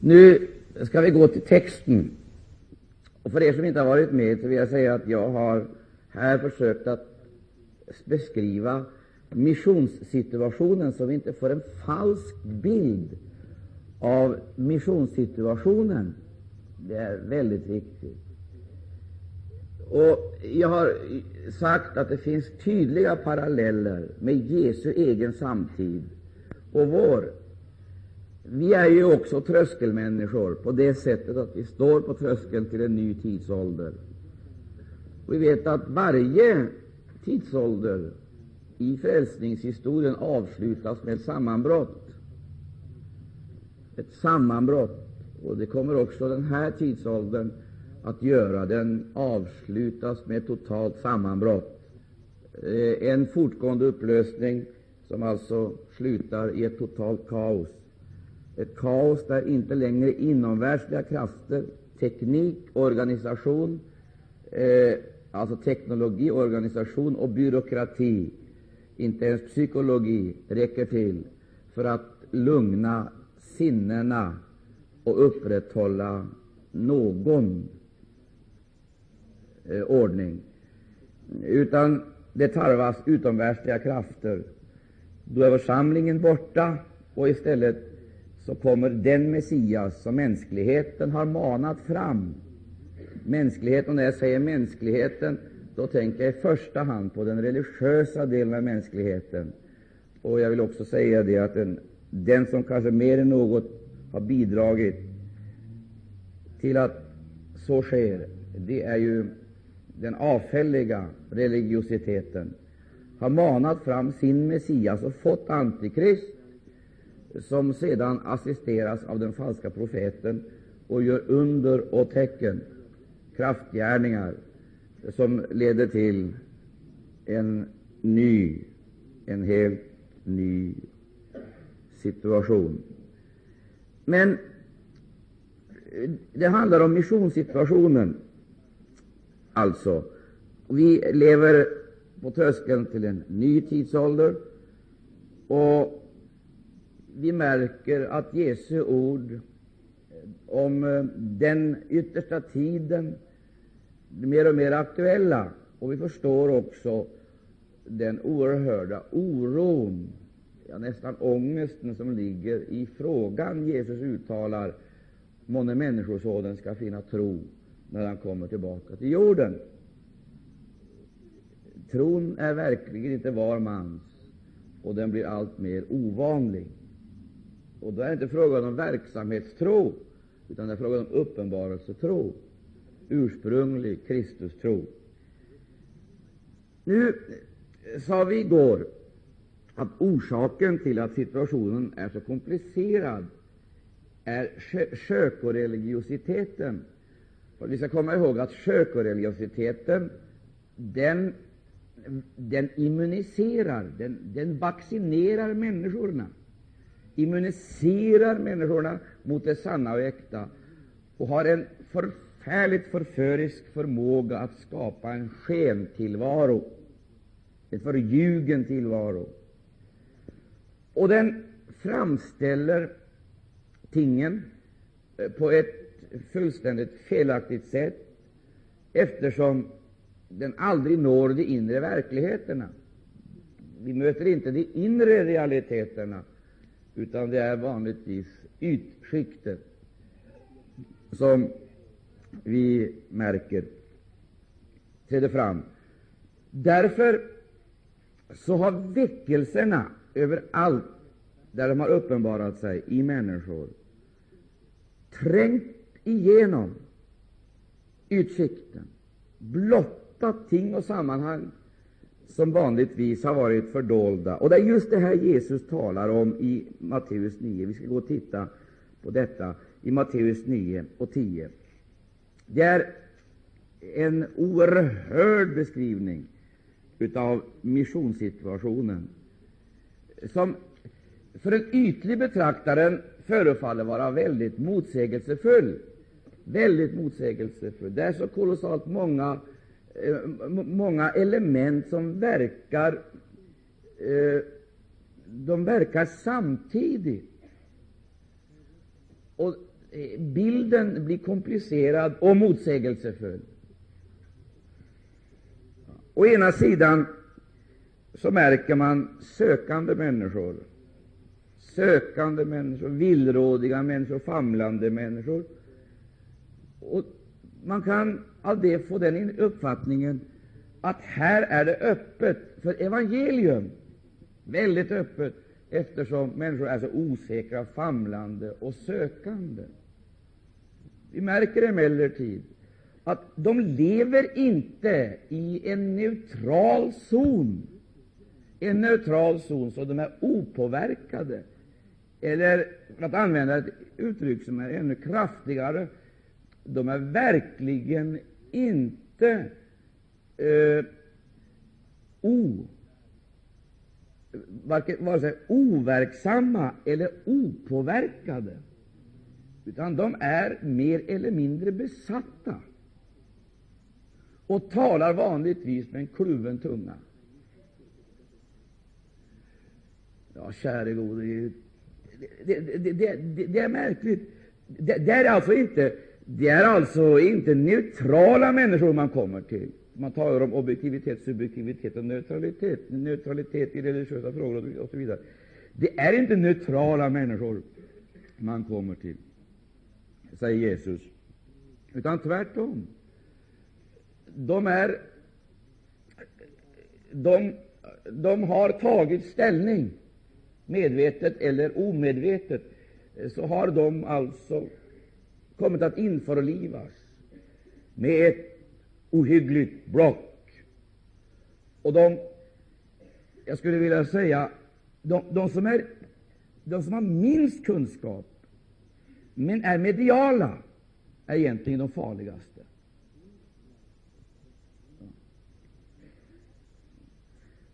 Nu ska vi gå till texten. Och för er som inte har varit med så vill jag säga att jag har här försökt att beskriva missionssituationen så vi inte får en falsk bild av missionssituationen. Det är väldigt viktigt. Och Jag har sagt att det finns tydliga paralleller med Jesu egen samtid och vår. Vi är ju också tröskelmänniskor på det sättet att vi står på tröskeln till en ny tidsålder. Vi vet att varje tidsålder i frälsningshistorien avslutas med ett sammanbrott. Ett sammanbrott. Och det kommer också den här tidsåldern att göra. Den avslutas med ett totalt sammanbrott. Eh, en fortgående upplösning som alltså slutar i ett totalt kaos. Ett kaos där inte längre inomvärldsliga krafter, teknik, organisation, eh, alltså teknologi, organisation och byråkrati, inte ens psykologi, räcker till för att lugna sinnena och upprätthålla någon eh, ordning, utan det tarvas utomvärldsliga krafter. Då är församlingen borta, och istället så kommer den Messias som mänskligheten har manat fram. Mänskligheten, när jag säger mänskligheten, då tänker jag i första hand på den religiösa delen av mänskligheten. Och jag vill också säga det att den, den som kanske mer än något har bidragit till att så sker, det är ju den avfälliga religiositeten, har manat fram sin Messias och fått Antikrist, som sedan assisteras av den falska profeten och gör under och tecken, kraftgärningar, som leder till en ny, en helt ny situation. Men det handlar om missionssituationen. Alltså, vi lever på tröskeln till en ny tidsålder, och vi märker att Jesu ord eh, om eh, den yttersta tiden blir mer och mer aktuella. Och vi förstår också den oerhörda oron, ja, nästan ångesten, som ligger i frågan Jesus uttalar månne Människosonen skall finna tro när han kommer tillbaka till jorden. Tron är verkligen inte var mans, och den blir alltmer ovanlig. Och då är det inte frågan om verksamhetstro, utan det är frågan om uppenbarelsetro, ursprunglig Kristustro. Nu sa vi igår att orsaken till att situationen är så komplicerad är kökoreligiositeten. Och vi skall komma ihåg att kökoreligiositeten den, den immuniserar, den, den vaccinerar människorna, immuniserar människorna mot det sanna och äkta och har en förfärligt förförisk förmåga att skapa en skentillvaro, en förljugen tillvaro. Och den framställer tingen eh, på ett fullständigt felaktigt sätt, eftersom den aldrig når de inre verkligheterna. Vi möter inte de inre realiteterna, utan det är vanligtvis ytskiktet som vi märker träder fram. Därför så har väckelserna överallt där de har uppenbarat sig i människor trängt igenom ytskikten, blottat ting och sammanhang som vanligtvis har varit fördolda. Och det är just det här Jesus talar om i Matteus 9. Vi ska gå och titta på detta i Matteus 9 och 10. Det är en oerhörd beskrivning av missionssituationen, som för en ytlig betraktare förefaller vara väldigt motsägelsefull. Väldigt motsägelsefull. Det är så kolossalt många, Eh, många element som verkar, eh, de verkar samtidigt. Och eh, bilden blir komplicerad och motsägelsefull. Å ena sidan så märker man sökande människor, sökande människor, villrådiga människor, famlande människor. Och man kan av det få den uppfattningen att här är det öppet för evangelium, väldigt öppet, eftersom människor är så osäkra, famlande och sökande. Vi märker emellertid att de lever inte i en neutral zon, en neutral zon så de är opåverkade. Eller för att använda ett uttryck som är ännu kraftigare, de är verkligen inte eh, o, vare sig overksamma eller opåverkade, utan de är mer eller mindre besatta och talar vanligtvis med en kluven tunga. Ja, käre gode Gud, det, det, det, det, är märkligt. Det, det, är alltså inte, det är alltså inte neutrala människor man kommer till. Man talar om objektivitet, subjektivitet och neutralitet, neutralitet i religiösa frågor och så vidare. Det är inte neutrala människor man kommer till, säger Jesus, utan tvärtom. De, är, de, de har tagit ställning, medvetet eller omedvetet, så har de alltså kommit att införlivas med ett ohyggligt block. Och de, jag skulle vilja säga, de, de, som är, de som har minst kunskap, men är mediala, är egentligen de farligaste.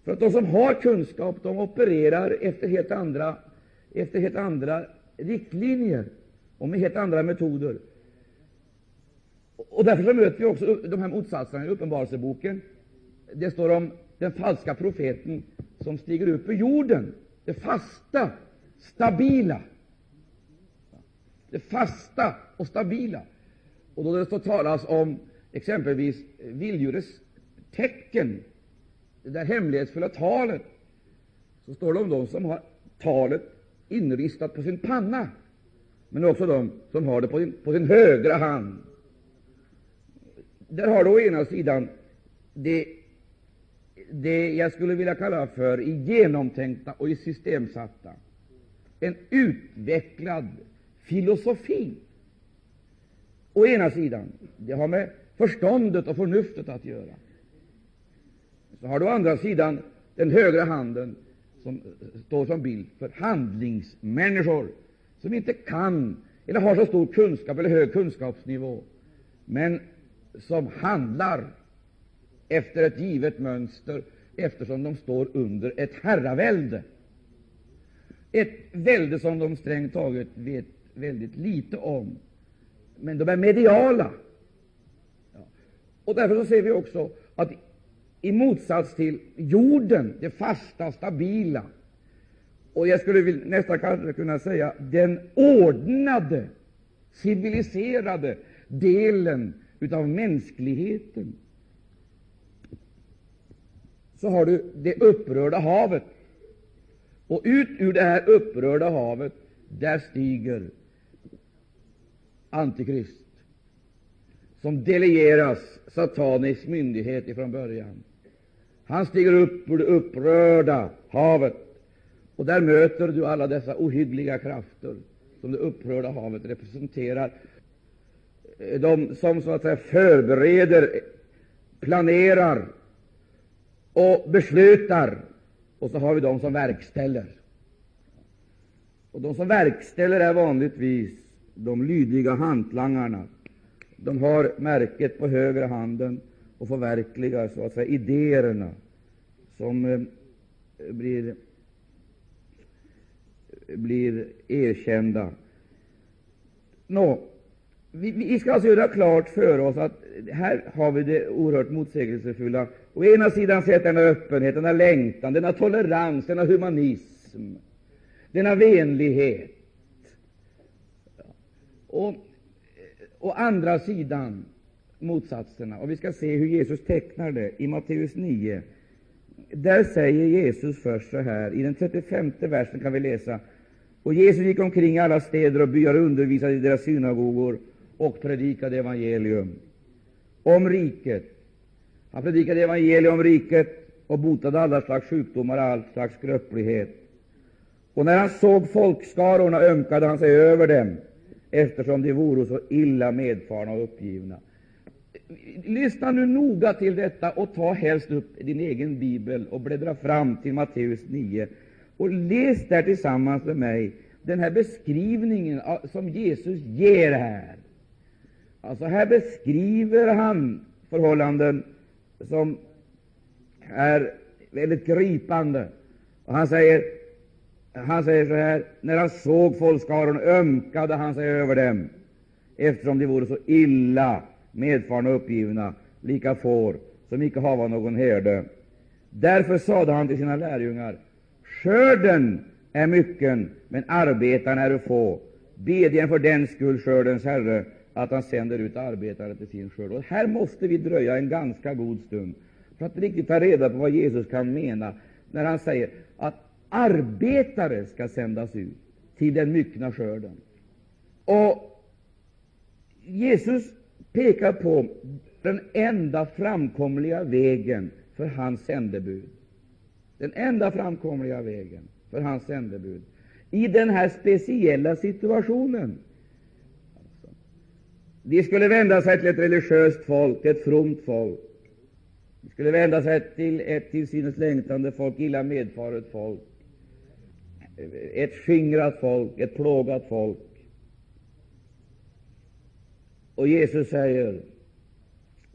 För att de som har kunskap, de opererar efter helt andra, efter helt andra riktlinjer och med helt andra metoder. Och Därför så möter vi också de här motsatserna i Uppenbarelseboken. Det står om den falska profeten som stiger upp ur jorden, det fasta, stabila. Det fasta och stabila. Och då det står talas om exempelvis vilddjurets tecken, det där hemlighetsfulla talet, så står det om de som har talet inristat på sin panna, men också de som har det på sin, på sin högra hand. Där har du å ena sidan det, det jag skulle vilja kalla för i genomtänkta och i systemsatta, en utvecklad filosofi. Å ena sidan, det har med förståndet och förnuftet att göra. Så har du å andra sidan den högra handen som står som bild för handlingsmänniskor som inte kan eller har så stor kunskap eller hög kunskapsnivå, men som handlar efter ett givet mönster, eftersom de står under ett herravälde, ett välde som de strängt taget vet väldigt litet om, men de är mediala. Ja. Och Därför så ser vi också att i motsats till jorden, det fasta, stabila, och jag skulle nästan kanske kunna säga den ordnade, civiliserade delen av mänskligheten, så har du det upprörda havet. Och ut ur det här upprörda havet, där stiger Antikrist, som delegeras satanisk myndighet ifrån början. Han stiger upp ur det upprörda havet, och där möter du alla dessa ohyggliga krafter som det upprörda havet representerar de som så att säga förbereder, planerar och beslutar, och så har vi de som verkställer. Och De som verkställer är vanligtvis de lydiga hantlangarna. De har märket på högra handen och förverkligar så att säga idéerna som eh, blir, blir erkända. Nå, vi, vi ska alltså göra klart för oss att här har vi det oerhört motsägelsefulla. Å ena sidan sett denna öppenhet, denna längtan, denna tolerans, denna humanism, denna vänlighet. och, å andra sidan motsatserna. Och Vi ska se hur Jesus tecknar det i Matteus 9. Där säger Jesus först så här, i den 35 versen kan vi läsa och Jesus gick omkring i alla städer och byar och undervisade i deras synagogor och predikade evangelium om riket. Han predikade evangelium om riket och botade alla slags sjukdomar och all slags skröplighet. Och när han såg folkskarorna ömkade han sig över dem, eftersom de vore så illa medfarna och uppgivna. Lyssna nu noga till detta och ta helst upp din egen bibel och bläddra fram till Matteus 9 och läs där tillsammans med mig den här beskrivningen ah, som Jesus ger här. Alltså Här beskriver han förhållanden som är väldigt gripande. Och han säger han säger så här, när han såg folkskaran ömkade han sig över dem, eftersom de vore så illa medfarna och uppgivna, lika får som icke hava någon herde. Därför sade han till sina lärjungar, skörden är mycken, men arbetarna är få. Bedjen för den skull skördens Herre, att han sänder ut arbetare till sin skörd. Och här måste vi dröja en ganska god stund för att riktigt ta reda på vad Jesus kan mena när han säger att arbetare ska sändas ut till den myckna skörden. Och Jesus pekar på den enda framkomliga vägen för hans sändebud. Den enda framkomliga vägen för hans sändebud i den här speciella situationen. Alltså, de skulle vända sig till ett religiöst folk, ett fromt folk. De skulle vända sig till ett till synes längtande folk, illa medfaret folk ett skingrat folk, ett plågat folk. Och Jesus säger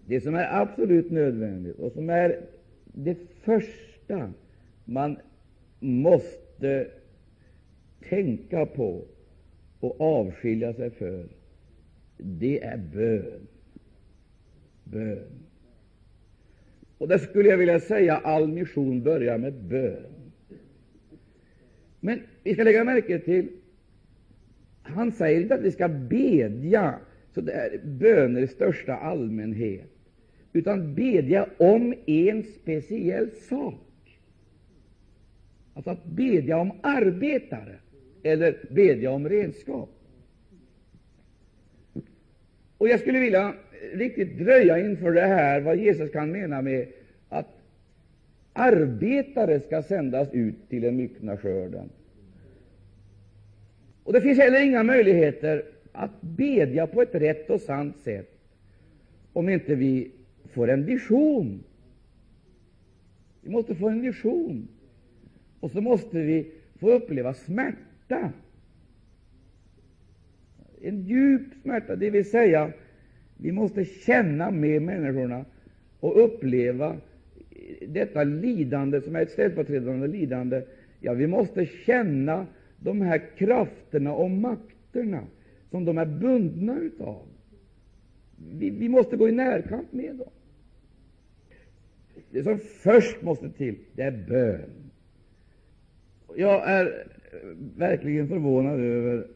det som är absolut nödvändigt och som är det första man måste tänka på och avskilja sig för, det är bön. Bön. Och där skulle jag vilja säga all mission börjar med bön. Men vi ska lägga märke till han säger inte att vi ska bedja så där, böner i största allmänhet, utan bedja om en speciell sak. Alltså att bedja om arbetare eller bedja om redskap. Och Jag skulle vilja riktigt dröja inför det här, vad Jesus kan mena med att arbetare ska sändas ut till den myckna skörden. Och Det finns heller inga möjligheter att bedja på ett rätt och sant sätt om inte vi får en vision. Vi måste få en vision, och så måste vi få uppleva smärta. En djup smärta, det vill säga vi måste känna med människorna och uppleva detta lidande som är ett ställföreträdande lidande. Ja, vi måste känna de här krafterna och makterna som de är bundna utav. Vi, vi måste gå i närkamp med dem. Det som först måste till, det är bön. Jag är eh, verkligen förvånad över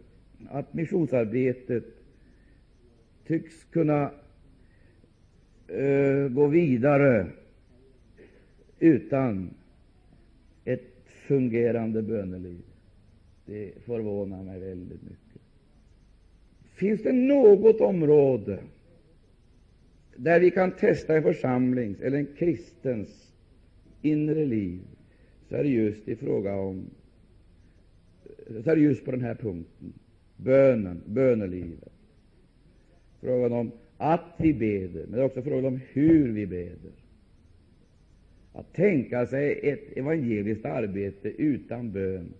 att missionsarbetet tycks kunna uh, gå vidare utan ett fungerande böneliv. Det förvånar mig väldigt mycket. Finns det något område där vi kan testa en församlings eller en kristens inre liv, så är det just i fråga om så är det just på den här punkten, bönen, bönelivet. Frågan om att vi beder, men också frågan om hur vi beder. Att tänka sig ett evangeliskt arbete utan bön,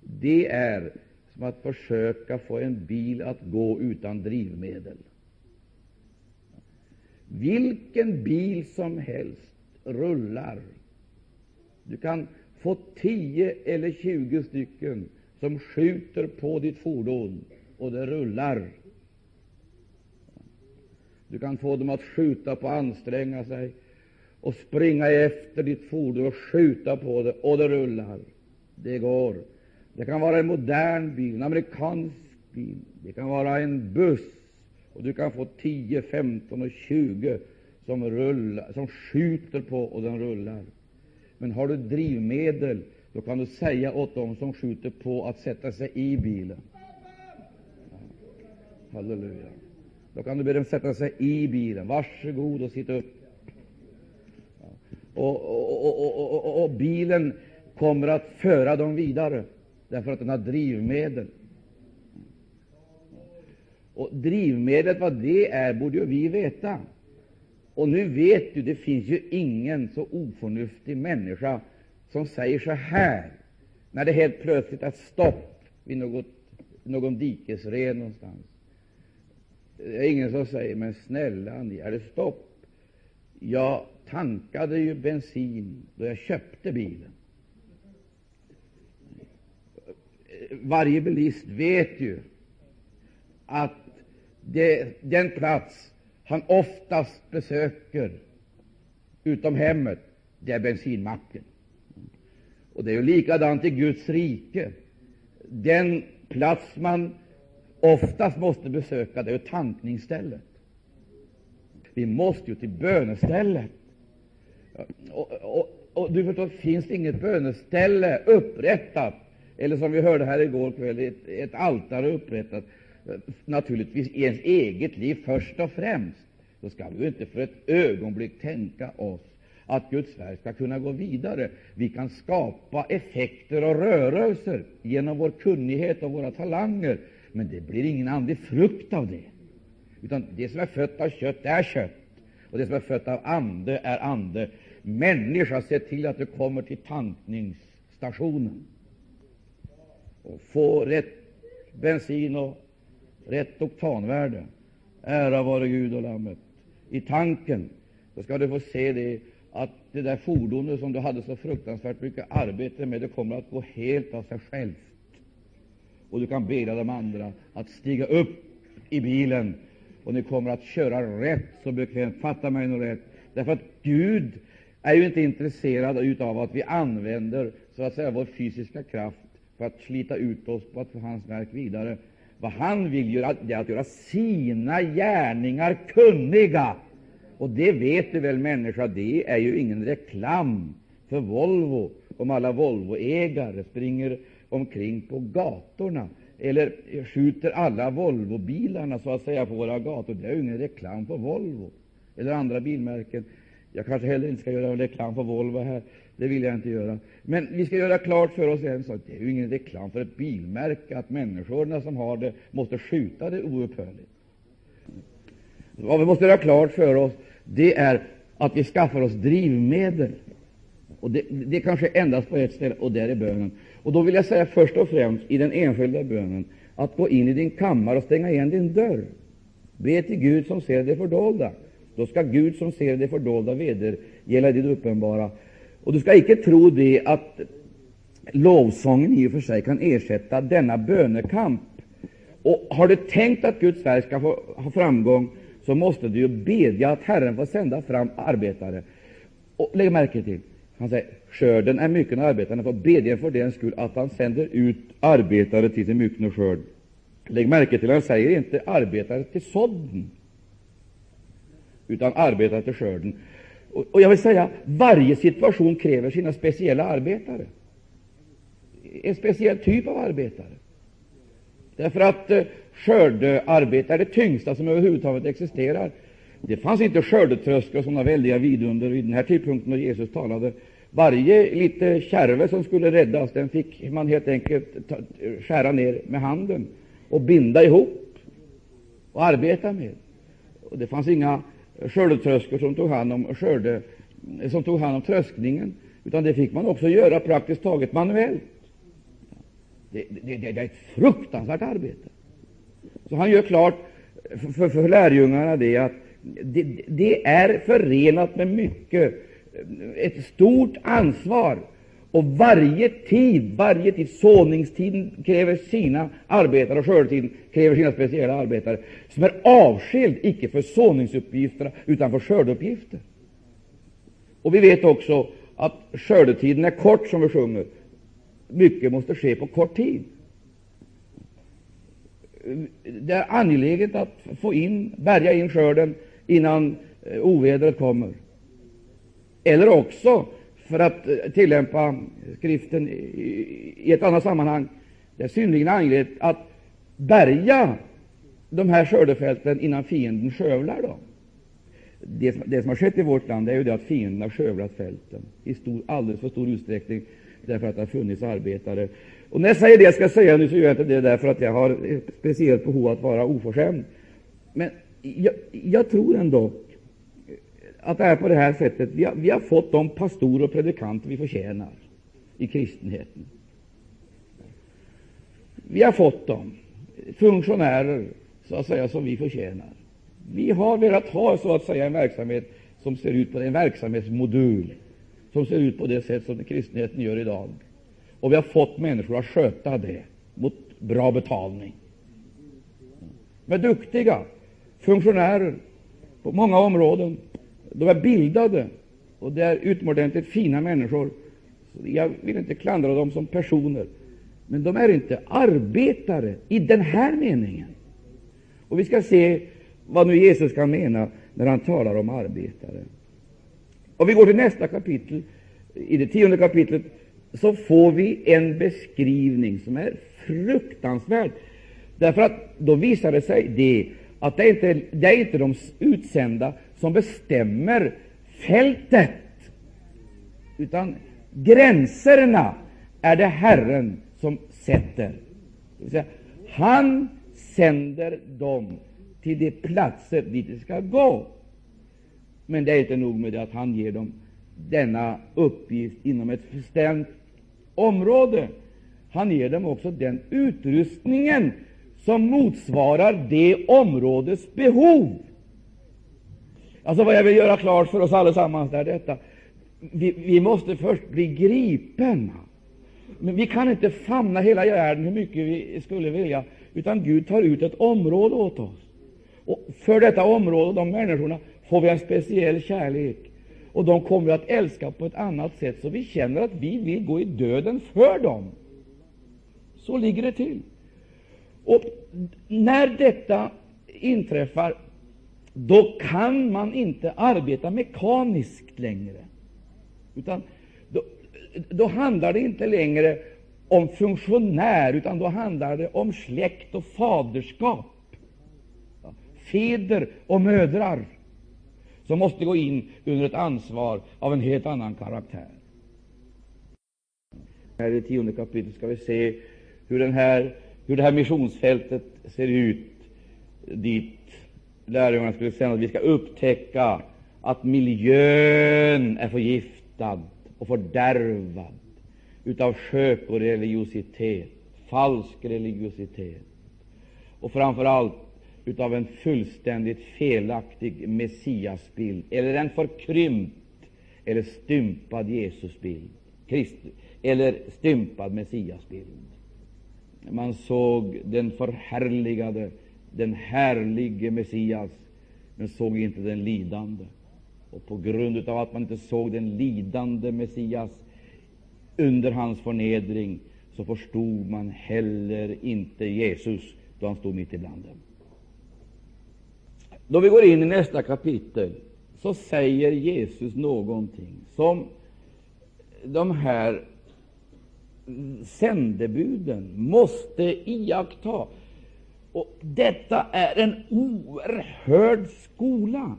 det är som att försöka få en bil att gå utan drivmedel. Vilken bil som helst rullar. Du kan få 10 eller 20 stycken som skjuter på ditt fordon, och det rullar. Du kan få dem att skjuta på, anstränga sig och springa efter ditt fordon och skjuta på det, och det rullar. Det går. Det kan vara en modern bil, en amerikansk bil. Det kan vara en buss, och du kan få 10, 15 och 20 som, rullar, som skjuter på och den rullar. Men har du drivmedel, då kan du säga åt dem som skjuter på att sätta sig i bilen. Halleluja. Då kan du be dem sätta sig i bilen. Varsågod och sitt upp. Och, och, och, och, bilen kommer att föra dem vidare, därför att den har drivmedel. Och Drivmedlet, vad det är, borde ju vi veta. Och nu vet du, det finns ju ingen så oförnuftig människa som säger så här, när det helt plötsligt är stopp vid något, någon dikesren någonstans. Det är ingen som säger, men snälla ni, är det stopp? Jag tankade ju bensin då jag köpte bilen. Varje bilist vet ju att det, den plats han oftast besöker utom hemmet, det är bensinmacken. Och det är ju likadant i Guds rike. Den plats man oftast måste besöka, det är ju tankningsstället. Vi måste ju till bönestället. Och, och, och, du förstår, finns det inget böneställe upprättat, eller som vi hörde här igår kväll, ett, ett altare upprättat, naturligtvis i ens eget liv först och främst, så skall vi inte för ett ögonblick tänka oss att Guds verk skall kunna gå vidare. Vi kan skapa effekter och rörelser genom vår kunnighet och våra talanger, men det blir ingen andlig frukt av det. Utan det som är fött av kött är kött, och det som är fött av ande är ande. Människa, se till att du kommer till tankningsstationen och får rätt bensin och rätt oktanvärde. Ära vare Gud och Lammet. I tanken så ska du få se det att det där fordonet som du hade så fruktansvärt mycket arbete med, det kommer att gå helt av sig självt. Och du kan be de andra att stiga upp i bilen, och ni kommer att köra rätt så bekvämt. Fatta mig nu rätt. Därför att Gud är ju inte intresserad av att vi använder så att säga vår fysiska kraft för att slita ut oss på att få hans verk vidare. Vad han vill göra det är att göra sina gärningar kunniga. Och det vet du väl, människa, det är ju ingen reklam för Volvo, om alla Volvoägare springer omkring på gatorna eller skjuter alla Volvobilarna så att säga på våra gator. Det är ju ingen reklam för Volvo eller andra bilmärken. Jag kanske heller inte ska göra reklam för Volvo här. Det vill jag inte göra. Men vi ska göra klart för oss en sak. Det är ju ingen reklam för ett bilmärke att människorna som har det måste skjuta det oupphörligt. Vad vi måste göra klart för oss, det är att vi skaffar oss drivmedel. Och det, det kanske endast på ett ställe, och där är bönen. Och då vill jag säga först och främst i den enskilda bönen att gå in i din kammare och stänga igen din dörr. Be till Gud som ser det fördolda. Då skall Gud som ser det fördolda vedergälla det uppenbara. Och du skall icke tro det att lovsången i och för sig kan ersätta denna bönekamp. Och har du tänkt att Guds verk skall få ha framgång, så måste du ju bedja att Herren får sända fram arbetare. Och lägg märke till, han säger skörden är mycken och arbetarna får bedja för den skull att han sänder ut arbetare till sin myckna skörd. Lägg märke till, han säger inte arbetare till sådden, utan arbetar till skörden. Och jag vill säga, varje situation kräver sina speciella arbetare, en speciell typ av arbetare. Därför att eh, skördearbete är det tyngsta som överhuvudtaget existerar. Det fanns inte skördetröskor och sådana väldiga vidunder vid den här tidpunkten då Jesus talade. Varje lite kärve som skulle räddas, den fick man helt enkelt ta, skära ner med handen och binda ihop och arbeta med. Och det fanns inga skördetröskor som tog hand om skörde, som tog hand om tröskningen, utan det fick man också göra praktiskt taget manuellt. Det, det, det, det är ett fruktansvärt arbete. Så han gör klart för, för lärjungarna det att det, det är förenat med mycket, ett stort ansvar och varje tid, varje tid, såningstiden kräver sina arbetare och skördetiden kräver sina speciella arbetare, som är avskild, icke för såningsuppgifterna, utan för skördeuppgifter. Och vi vet också att skördetiden är kort, som vi sjunger. Mycket måste ske på kort tid. det är angeläget att få in, bärga in skörden innan eh, ovädret kommer. Eller också, för att eh, tillämpa skriften i ett annat sammanhang, det är synnerligen angeläget att bärga de här skördefälten innan fienden skövlar dem. Det, det, som har skett i vårt land är ju det att fienden har skövlat fälten i stor, alldeles för stor utsträckning därför att det har funnits arbetare. Och när jag säger det jag ska säga nu, så gör jag inte det därför att jag har ett speciellt behov att vara oförskämd. Men jag, jag tror ändå att det är på det här sättet. Vi har, vi har fått de pastorer och predikanter vi förtjänar i kristenheten. Vi har fått dem, funktionärer så att säga, som vi förtjänar. Vi har velat ha så att säga en verksamhet som ser ut på en verksamhetsmodul som ser ut på det sätt som kristenheten gör idag. Och vi har fått människor att sköta det mot bra betalning. De är duktiga funktionärer på många områden. De är bildade och det är utomordentligt fina människor. Jag vill inte klandra dem som personer, men de är inte arbetare i den här meningen. Och Vi ska se vad nu Jesus kan mena när han talar om arbetare. Och vi går till nästa kapitel. I det tionde kapitlet så får vi en beskrivning som är fruktansvärd. Därför att då visar det sig det att det inte det är inte de utsända som bestämmer fältet, utan gränserna är det Herren som sätter. Han sänder dem till de platser dit de ska gå. Men det är inte nog med det att han ger dem denna uppgift inom ett bestämt område. Han ger dem också den utrustningen som motsvarar det områdets behov. Alltså Vad jag vill göra klart för oss allesammans är detta. Vi, vi måste först bli gripna. Men vi kan inte famna hela världen hur mycket vi skulle vilja, utan Gud tar ut ett område åt oss. Och för detta område, och de människorna, får vi en speciell kärlek. Och de kommer vi att älska på ett annat sätt, så vi känner att vi vill gå i döden för dem. Så ligger det till. Och när detta inträffar, då kan man inte arbeta mekaniskt längre. Utan då, då handlar det inte längre om funktionär, utan då handlar det om släkt och faderskap. Fäder och mödrar som måste gå in under ett ansvar av en helt annan karaktär. Här i tionde kapitlet ska vi se hur, den här, hur det här missionsfältet ser ut dit lärjungarna skulle sända. Vi ska upptäcka att miljön är förgiftad och fördärvad utav religiositet, falsk religiositet och framför allt utav en fullständigt felaktig Messiasbild, eller en förkrympt eller stympad Jesusbild, eller stympad Messiasbild. Man såg den förhärligade, den härlige Messias, men såg inte den lidande. Och på grund av att man inte såg den lidande Messias under hans förnedring, så förstod man heller inte Jesus då han stod mitt ibland dem. Då vi går in i nästa kapitel så säger Jesus någonting som de här sändebuden måste iaktta. Och detta är en oerhörd skola.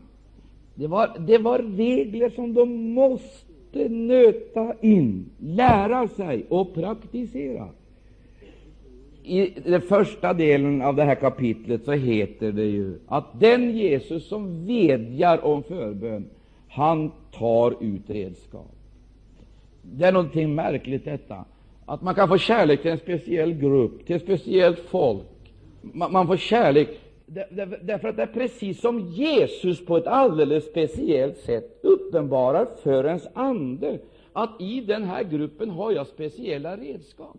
Det var, det var regler som de måste nöta in, lära sig och praktisera. I den första delen av det här kapitlet så heter det ju att den Jesus som vädjar om förbön, han tar ut redskap. Det är någonting märkligt detta, att man kan få kärlek till en speciell grupp, till ett speciellt folk. Man, får kärlek därför att det är precis som Jesus på ett alldeles speciellt sätt uppenbarar för ens ande att i den här gruppen har jag speciella redskap.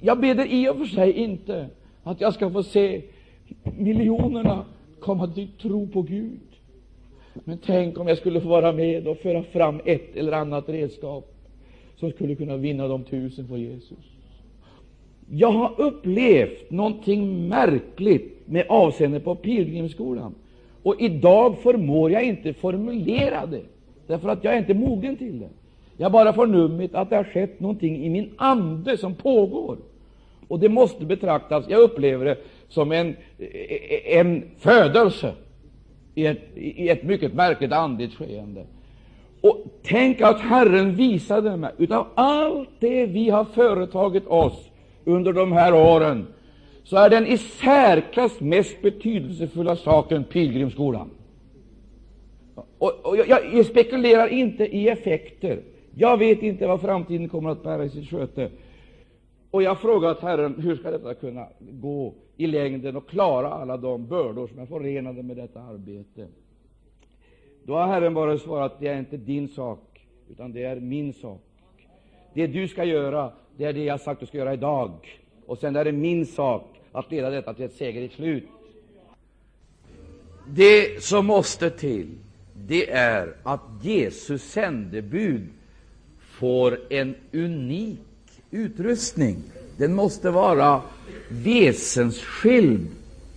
Jag ber i och för sig inte att jag ska få se miljonerna komma till tro på Gud. Men tänk om jag skulle få vara med och föra fram ett eller annat redskap som skulle kunna vinna de tusen för Jesus. Jag har upplevt någonting märkligt med avseende på pilgrimsskolan. Och idag förmår jag inte formulera det, därför att jag är inte mogen till det. Jag har bara förnummit att det har skett någonting i min ande som pågår. Och det måste betraktas, jag upplever det som en, en födelse i ett, i ett mycket märkligt andligt skeende. Och tänk att Herren visade mig, utav allt det vi har företagit oss under de här åren, så är den i särklass mest betydelsefulla saken pilgrimsskolan. Och, och jag, jag, spekulerar inte i effekter. Jag vet inte vad framtiden kommer att bära i sitt sköte. Och jag har frågat Herren hur ska detta kunna gå i längden och klara alla de bördor som är förenade med detta arbete. Då har Herren bara svarat det är inte din sak, utan det är min sak. Det du ska göra, det är det jag sagt du ska göra idag. Och sen är det min sak att leda detta till ett segerrikt slut. Det som måste till, det är att Jesus sändebud får en unik utrustning. Den måste vara väsensskild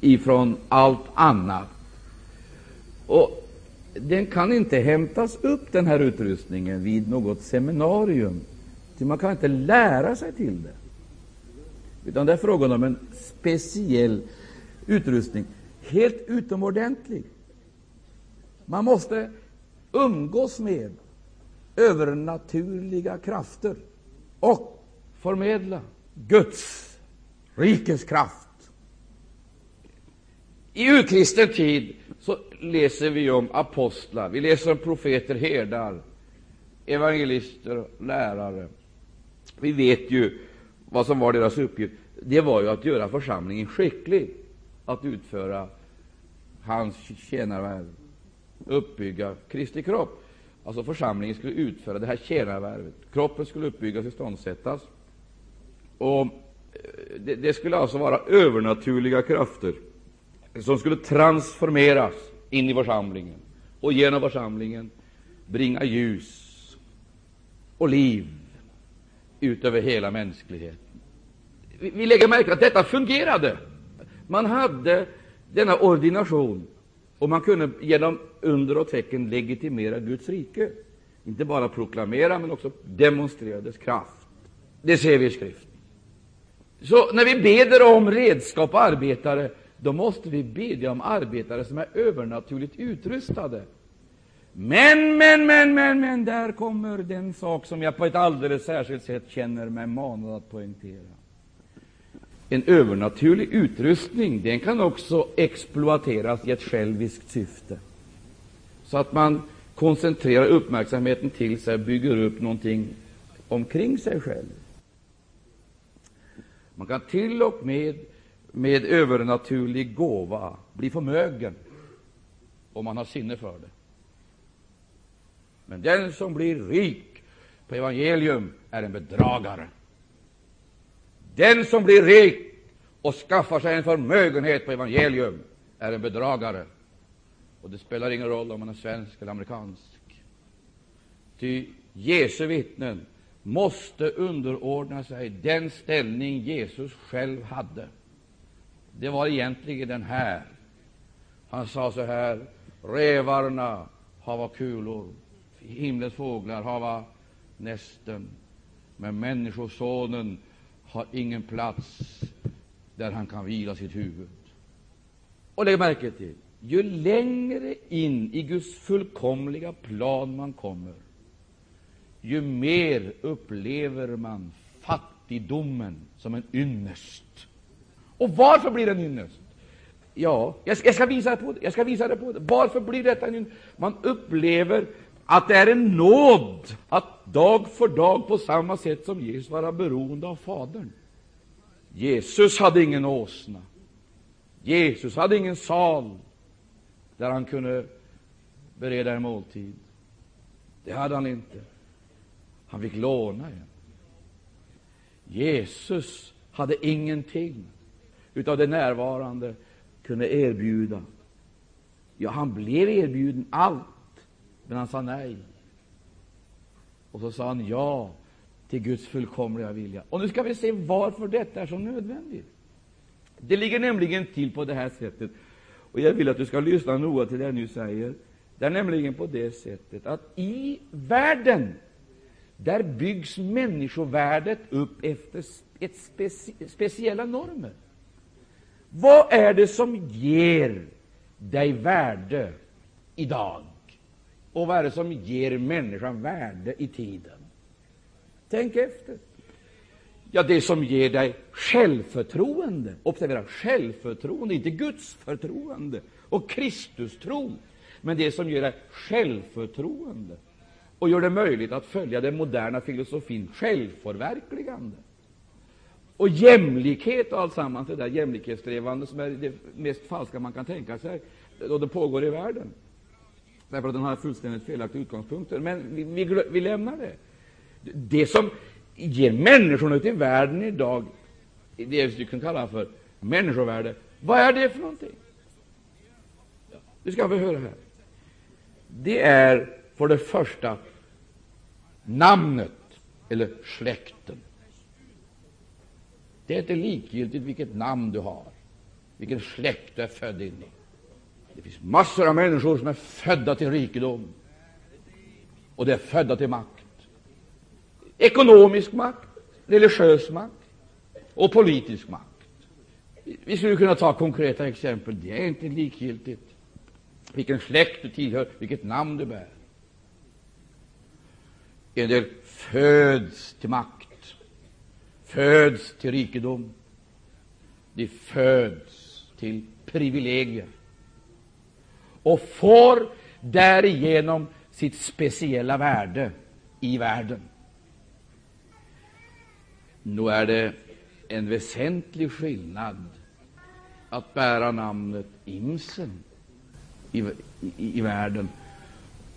ifrån allt annat. Och den kan inte hämtas upp, den här utrustningen, vid något seminarium. Man kan inte lära sig till det. Utan det är frågan om en speciell utrustning, helt utomordentlig. Man måste umgås med övernaturliga krafter och förmedla Guds rikes kraft. I urkristen tid så läser vi om apostlar, vi läser om profeter, herdar, evangelister, lärare. Vi vet ju vad som var deras uppgift. Det var ju att göra församlingen skicklig att utföra hans tjänarvärv, uppbygga Kristi kropp. Alltså församlingen skulle utföra det här tjänarvärvet. Kroppen skulle uppbyggas, iståndsättas. Och eh, det, det skulle alltså vara övernaturliga krafter som skulle transformeras in i församlingen och genom församlingen bringa ljus och liv ut över hela mänskligheten. Vi, vi lägger märke till att detta fungerade. Man hade denna ordination och man kunde genom under och tecken legitimera Guds rike. Inte bara proklamera, men också demonstrera dess kraft. Det ser vi i skriften. Så när vi beder om redskap och arbetare, då måste vi bedja om arbetare som är övernaturligt utrustade. Men, men, men, men, men, där kommer den sak som jag på ett alldeles särskilt sätt känner mig manad att poängtera. En övernaturlig utrustning den kan också exploateras i ett själviskt syfte, så att man koncentrerar uppmärksamheten till sig och bygger upp någonting omkring sig själv. Man kan till och med med övernaturlig gåva bli förmögen, om man har sinne för det. Men den som blir rik på evangelium är en bedragare. Den som blir rik och skaffar sig en förmögenhet på evangelium är en bedragare. Och det spelar ingen roll om man är svensk eller amerikansk. Ty Jesu vittnen måste underordna sig den ställning Jesus själv hade. Det var egentligen den här. Han sa så här, rävarna hava kulor, himlens fåglar hava nästen, men Människosonen har ingen plats där han kan vila sitt huvud. Och lägg märke till, ju längre in i Guds fullkomliga plan man kommer, ju mer upplever man fattigdomen som en ynnest. Och varför blir det en ynnest? Ja, jag ska, jag ska, visa på det. Jag ska visa det på det. Varför blir detta en ynnest? Man upplever att det är en nåd att dag för dag på samma sätt som Jesus vara beroende av Fadern. Jesus hade ingen åsna. Jesus hade ingen sal där han kunde bereda en måltid. Det hade han inte. Han fick låna en. Jesus hade ingenting utav det närvarande kunde erbjuda. Ja, han blev erbjuden allt, men han sa nej. Och så sa han ja till Guds fullkomliga vilja. Och nu ska vi se varför detta är så nödvändigt. Det ligger nämligen till på det här sättet, och jag vill att du ska lyssna noga till det jag nu säger. Det är nämligen på det sättet att i världen, där byggs människovärdet upp efter ett speci speciella normer. Vad är det som ger dig värde idag? Och vad är det som ger människan värde i tiden? Tänk efter. Ja, det som ger dig självförtroende, observera självförtroende, inte Guds förtroende och Kristustro, men det som ger dig självförtroende och gör det möjligt att följa den moderna filosofin självförverkligande och jämlikhet och alltsammans, det där jämlikhetssträvande som är det mest falska man kan tänka sig då det pågår i världen. Därför att den har fullständigt felaktiga utgångspunkter. Men vi, vi, vi lämnar det. Det som ger människorna ute i världen idag, det vi kan kalla för människovärde, vad är det för någonting? Det ska vi höra här. Det är för det första namnet, eller släkten. Det är inte likgiltigt vilket namn du har, vilken släkt du är född in i. Det finns massor av människor som är födda till rikedom, och de är födda till makt. Ekonomisk makt, religiös makt och politisk makt. Vi skulle kunna ta konkreta exempel. Det är inte likgiltigt vilken släkt du tillhör, vilket namn du bär. En del föds till makt, föds till rikedom. De föds till privilegier och får därigenom sitt speciella värde i världen. Nog är det en väsentlig skillnad att bära namnet Imsen i, i, i världen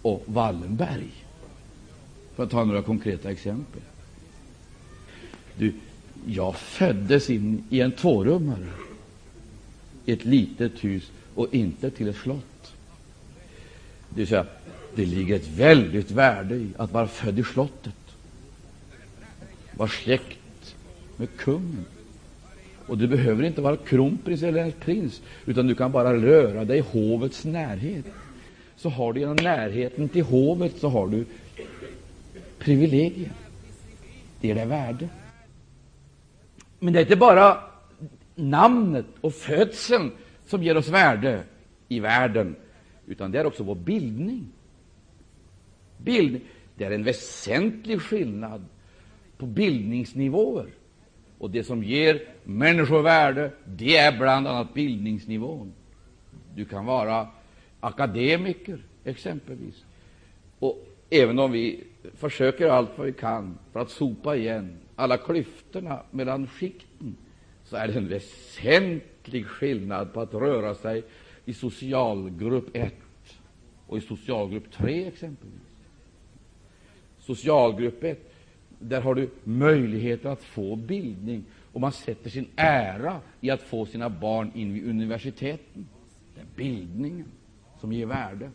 och Wallenberg, för att ta några konkreta exempel. Du, jag föddes in i en tvårummare, i ett litet hus och inte till ett slott. Det vill säga, det ligger ett väldigt värde i att vara född i slottet, vara släkt med kungen. Och du behöver inte vara kronprins eller prins, utan du kan bara röra dig i hovets närhet. Så har du genom närheten till hovet så har du privilegier. Det ger dig värde. Men det är inte bara namnet och födseln som ger oss värde i världen, utan det är också vår bildning. Bildning, det är en väsentlig skillnad på bildningsnivåer. Och det som ger människovärde, det är bland annat bildningsnivån. Du kan vara akademiker, exempelvis. Och även om vi försöker allt vad vi kan för att sopa igen alla klyftorna mellan skikten, så är det en väsentlig skillnad på att röra sig i socialgrupp 1 och i socialgrupp 3, exempelvis. Socialgrupp 1 där har du möjligheter att få bildning, och man sätter sin ära i att få sina barn in vid universiteten. Det är bildningen som ger värde,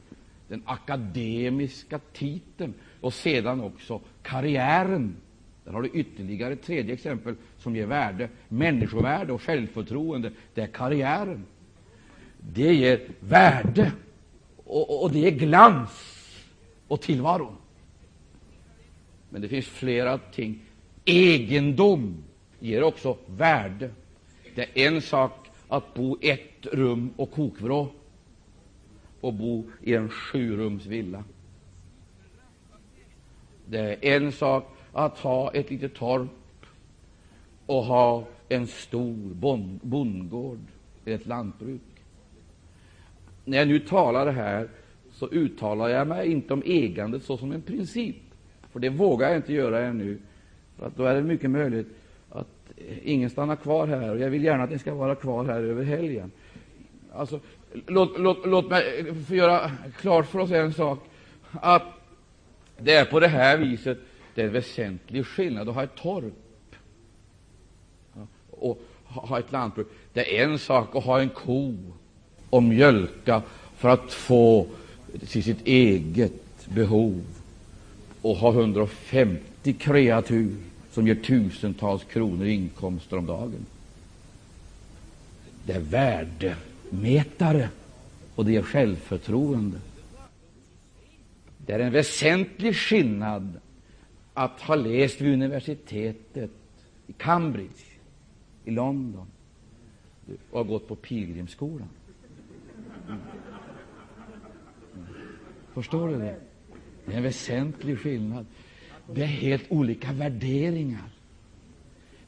den akademiska titeln och sedan också karriären. Där har du ytterligare ett tredje exempel som ger värde, människovärde och självförtroende. Det är karriären. Det ger värde, och, och det ger glans och tillvaro. Men det finns flera ting. Egendom ger också värde. Det är en sak att bo i ett rum och kokvrå och bo i en sjurumsvilla. Det är en sak att ha ett litet torp och ha en stor bondgård, ett lantbruk. När jag nu talar här så uttalar jag mig inte om ägandet såsom en princip. För det vågar jag inte göra ännu, för att då är det mycket möjligt att ingen stannar kvar här, och jag vill gärna att ni ska vara kvar här över helgen. Alltså, låt, låt, låt mig få göra klart för oss en sak, att det är på det här viset det är en väsentlig skillnad att ha ett torp och ha ett lantbruk. Det är en sak att ha en ko och mjölka för att få till sitt eget behov och ha 150 kreatur som ger tusentals kronor i inkomster om dagen. Det är värdemätare och det ger självförtroende. Det är en väsentlig skillnad att ha läst vid universitetet i Cambridge, i London, och ha gått på pilgrimsskolan. Förstår du det? Det är en väsentlig skillnad. Det är helt olika värderingar.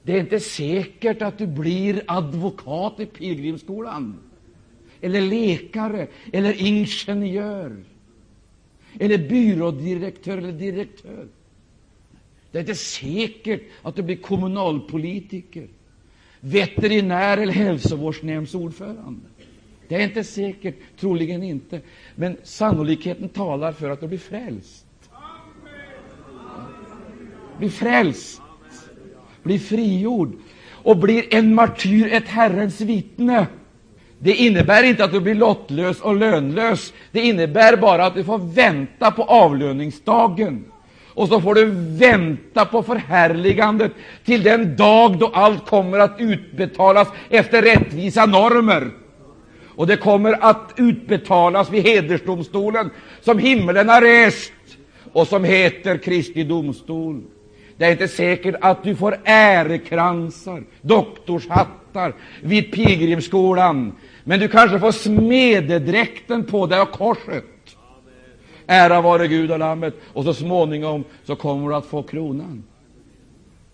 Det är inte säkert att du blir advokat i pilgrimsskolan, eller läkare, eller ingenjör, eller byrådirektör eller direktör. Det är inte säkert att du blir kommunalpolitiker, veterinär eller hälsovårdsnämndsordförande. Det är inte säkert, troligen inte, men sannolikheten talar för att du blir frälst. Blir frälst, blir frigjord och blir en martyr, ett Herrens vittne. Det innebär inte att du blir lottlös och lönlös. Det innebär bara att du får vänta på avlöningsdagen. Och så får du vänta på förhärligandet till den dag då allt kommer att utbetalas efter rättvisa normer. Och det kommer att utbetalas vid hedersdomstolen som himlen har rest och som heter Kristi domstol. Det är inte säkert att du får ärekransar, doktorshattar vid pilgrimsskolan, men du kanske får smededräkten på dig och korset. Ära vare Gud och Lammet, och så småningom så kommer du att få kronan.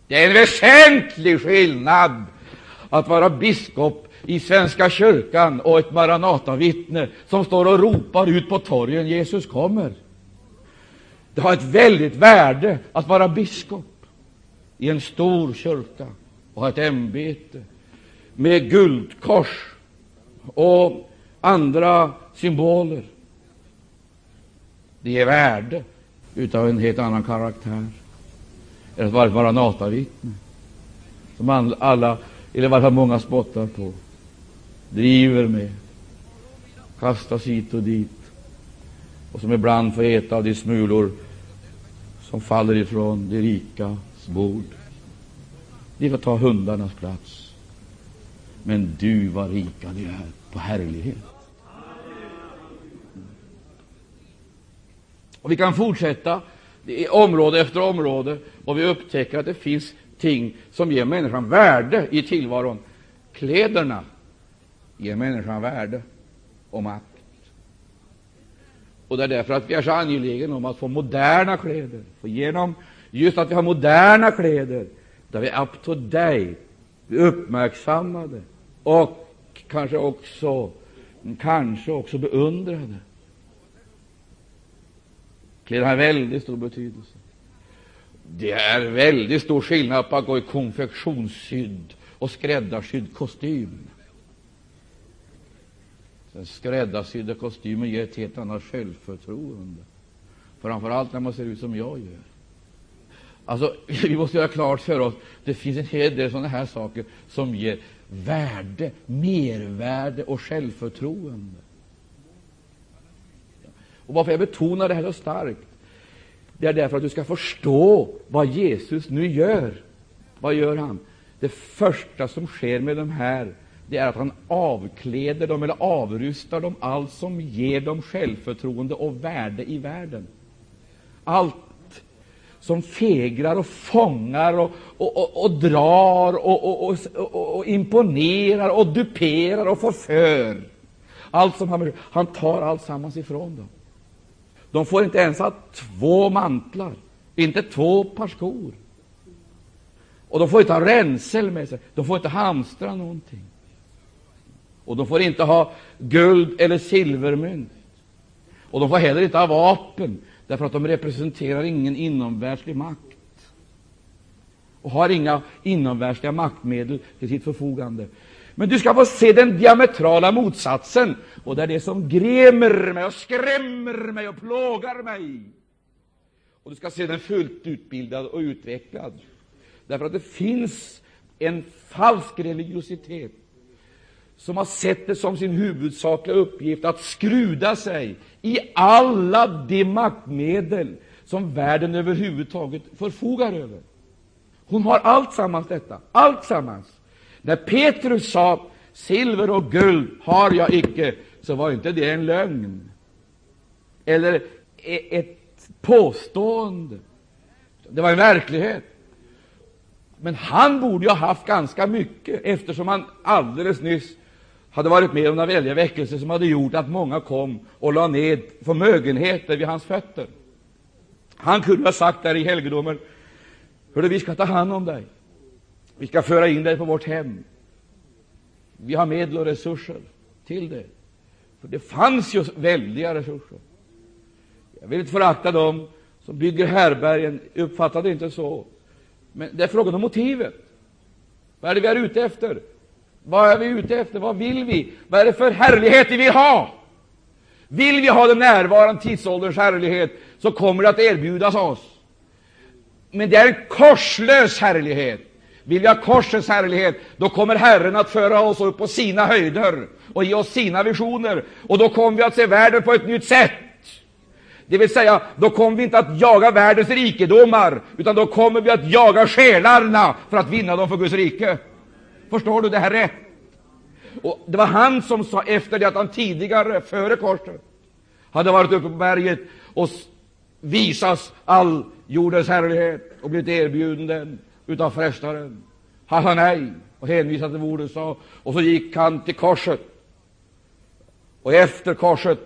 Det är en väsentlig skillnad att vara biskop i Svenska kyrkan och ett Maranatavittne som står och ropar ut på torgen Jesus kommer. Det har ett väldigt värde att vara biskop i en stor kyrka och ha ett ämbete med guldkors och andra symboler. Det ger värde utav en helt annan karaktär än att vara ett Maranatavittne, som alla, eller i varje fall många, spottar på driver med, kastas hit och dit, och som ibland får äta av de smulor som faller ifrån de rikas bord. De får ta hundarnas plats. Men du, vad rika ni är på härlighet. Och Vi kan fortsätta i område efter område, och vi upptäcker att det finns ting som ger människan värde i tillvaron. Kläderna ger människan värde och makt. Och det är därför att vi är så angelägna om att få moderna kläder. För genom just att vi har moderna kläder, där vi är up to date, vi är uppmärksammade och kanske också, kanske också beundrade. Kläder har väldigt stor betydelse. Det är väldigt stor skillnad på att gå i konfektionssydd och skräddarsydd kostym. Den skräddarsydda kostymen ger ett helt annat självförtroende, framför allt när man ser ut som jag gör. Alltså, vi måste göra klart för oss det finns en hel del sådana här saker som ger värde, mervärde och självförtroende. Och Varför jag betonar det här så starkt, det är därför att du ska förstå vad Jesus nu gör. Vad gör han? Det första som sker med de här det är att han avkläder dem eller avrustar dem allt som ger dem självförtroende och värde i världen. Allt som fegrar och fångar och, och, och, och drar och, och, imponerar och duperar och förför. Allt som han, han tar alltsammans ifrån dem. De får inte ens ha två mantlar, inte två par skor. Och de får inte ha ränsel med sig, de får inte hamstra någonting. Och de får inte ha guld eller silvermynt. Och de får heller inte ha vapen, därför att de representerar ingen inomvärldslig makt och har inga inomvärldsliga maktmedel till sitt förfogande. Men du ska få se den diametrala motsatsen, och det är det som grämer mig och skrämmer mig och plågar mig. Och du ska se den fullt utbildad och utvecklad, därför att det finns en falsk religiositet som har sett det som sin huvudsakliga uppgift att skruda sig i alla de maktmedel som världen överhuvudtaget förfogar över. Hon har allt sammans detta. Allt sammans. När Petrus sa silver och guld har jag icke, så var inte det en lögn eller e-, ett påstående. Det var en verklighet. Men han borde ju ha haft ganska mycket, eftersom han alldeles nyss hade varit med om några väldiga väckelser som hade gjort att många kom och la ned förmögenheter vid hans fötter. Han kunde ha sagt där i helgedomen, Hörru, vi ska ta hand om dig. Vi ska föra in dig på vårt hem. Vi har medel och resurser till det. För det fanns ju väldiga resurser. Jag vill inte förakta dem som bygger härbergen. Uppfatta det inte så. Men det är frågan om motivet. Vad är det vi är ute efter? Vad är vi ute efter? Vad vill vi? Vad är det för härlighet vi vill ha? Vill vi ha den närvarande tidsålderns härlighet, så kommer det att erbjudas oss. Men det är en korslös härlighet. Vill vi ha korsets härlighet, då kommer Herren att föra oss upp på sina höjder och ge oss sina visioner, och då kommer vi att se världen på ett nytt sätt. Det vill säga, då kommer vi inte att jaga världens rikedomar, utan då kommer vi att jaga själarna för att vinna dem för Guds rike. Förstår du det här rätt? Och Det var han som sa, efter det att han tidigare, före korset, hade varit uppe på berget och visas all jordens härlighet och blivit erbjuden den utav frestaren. Han sa nej och hänvisade till vad ordet sa, och så gick han till korset. Och efter korset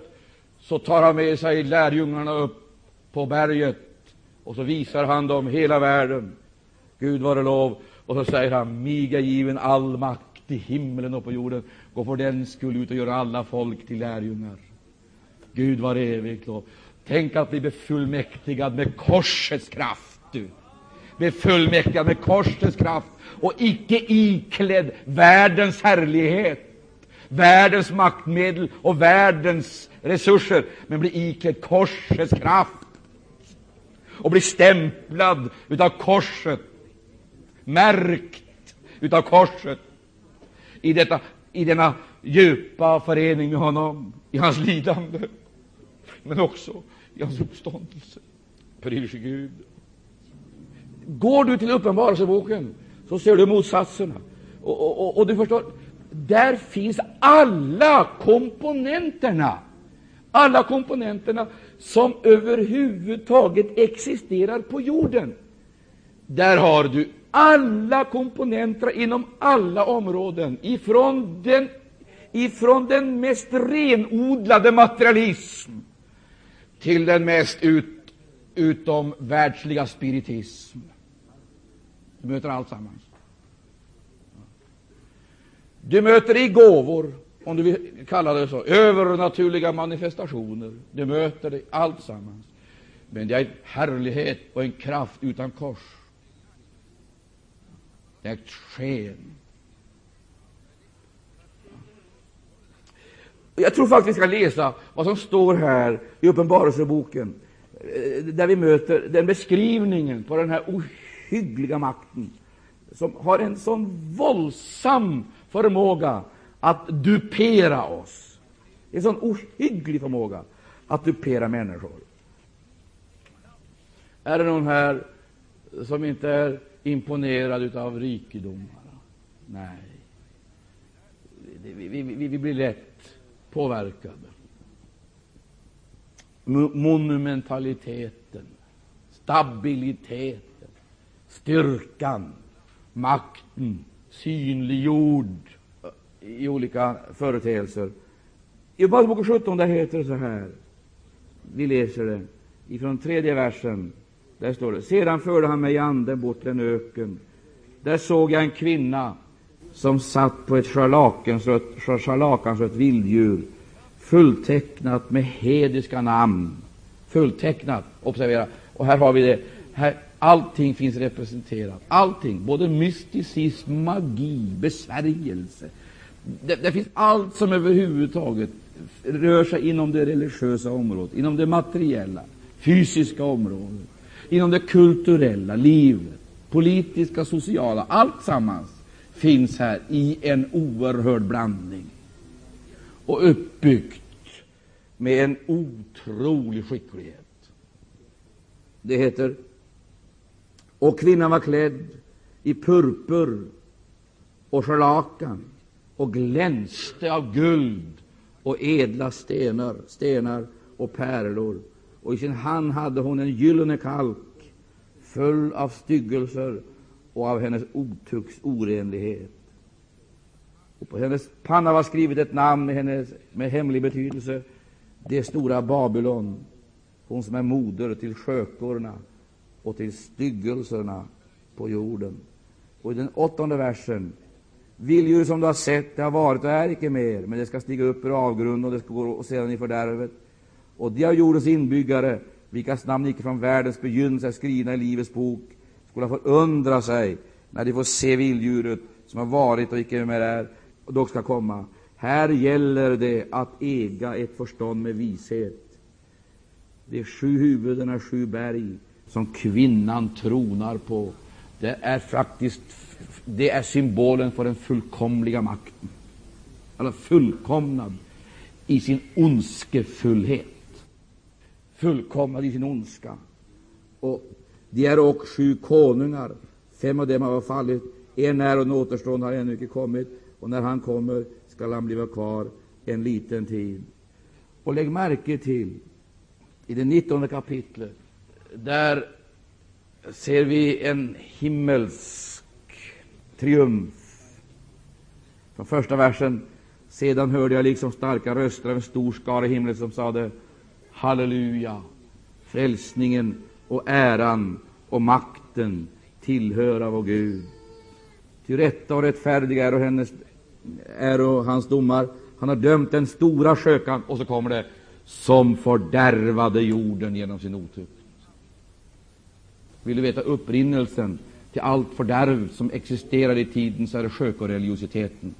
så tar han med sig lärjungarna upp på berget, och så visar han dem hela världen. Gud vare lov. Och så säger han, mig är given all makt i himlen och på jorden. Gå för den skull ut och göra alla folk till lärjungar. Gud var evigt lov. Tänk att bli befullmäktigad med korsets kraft. Du. Befullmäktigad med korsets kraft och icke iklädd världens härlighet, världens maktmedel och världens resurser, men bli iklädd korsets kraft och bli stämplad utav korset, märkt utav korset i, detta, i denna djupa förening med honom, i hans lidande, men också i hans uppståndelse. Pris Gud. Går du till Uppenbarelseboken så ser du motsatserna. Och, och, och, och, du förstår, där finns alla komponenterna. Alla komponenterna som överhuvudtaget existerar på jorden. Där har du alla komponenter inom alla områden, ifrån den, ifrån den mest renodlade materialism till den mest ut, utomvärldsliga spiritism. Du möter allt sammans. Du möter i gåvor, om du vill kalla det så, övernaturliga manifestationer. Du möter det allt sammans. Men det är en härlighet och en kraft utan kors. Det är sken. Jag tror faktiskt vi ska läsa vad som står här i Uppenbarelseboken, eh, där vi möter den beskrivningen på den här ohyggliga makten, som har en sån våldsam förmåga att dupera oss. En sån ohygglig förmåga att dupera människor. Är det någon här som inte är imponerad av rikedomarna? Nej. Vi, vi, vi, vi blir lätt påverkade. Monumentaliteten, stabiliteten, styrkan, makten synliggjord i olika företeelser. I Uppenbarelseboken 17 där heter det så här. Vi läser det ifrån tredje versen. Där står det. Sedan förde han mig i anden bort till en öken. Där såg jag en kvinna som satt på ett scharlakansrött vilddjur, fulltecknat med hediska namn. Fulltecknat, observera. Och här har vi det. Här, allting finns representerat. Allting, både mysticism, magi, besvärjelse. Det, det finns allt som överhuvudtaget rör sig inom det religiösa området, inom det materiella, fysiska området, inom det kulturella livet, politiska, sociala, allt sammans finns här i en oerhörd blandning och uppbyggt med en otrolig skicklighet. Det heter och kvinnan var klädd i purpur och scharlakan och glänste av guld och ädla stenar, stenar och pärlor. Och i sin hand hade hon en gyllene kalk full av styggelser och av hennes otukts orenlighet. Och på hennes panna var skrivet ett namn med, hennes, med hemlig betydelse, det stora Babylon, hon som är moder till skökorna och till styggelserna på jorden. Och i den åttonde versen Vilddjur som du har sett, det har varit och är icke mer, men det ska stiga upp ur avgrunden och det ska gå och sedan i fördärvet. Och de av jordens inbyggare, vilkas namn icke från världens begynnelse är skrivna i Livets bok, skola förundra sig när de får se vilddjuret som har varit och icke mer är, och dock ska komma. Här gäller det att äga ett förstånd med vishet. De sju huvudena, sju berg, som kvinnan tronar på, det är faktiskt det är symbolen för den fullkomliga makten. Eller fullkomnad i sin ondskefullhet. Fullkomnad i sin ondska. Och de är och sju konungar. Fem av dem har fallit. En är och den återstående har ännu icke kommit. Och när han kommer skall han bli kvar en liten tid. Och lägg märke till, i det nittonde kapitlet, där ser vi en himmelsk triumf. Från första versen. Sedan hörde jag liksom starka röster av en stor skara i himlen som sade Halleluja! Frälsningen och äran och makten tillhöra vår Gud. Ty rätta och rättfärdiga är och hennes är och hans domar. Han har dömt den stora skökan, och så kommer det, som fördärvade jorden genom sin otukt. Vill du veta upprinnelsen till allt fördärv som existerade i tiden, så är det skökoreligiositeten.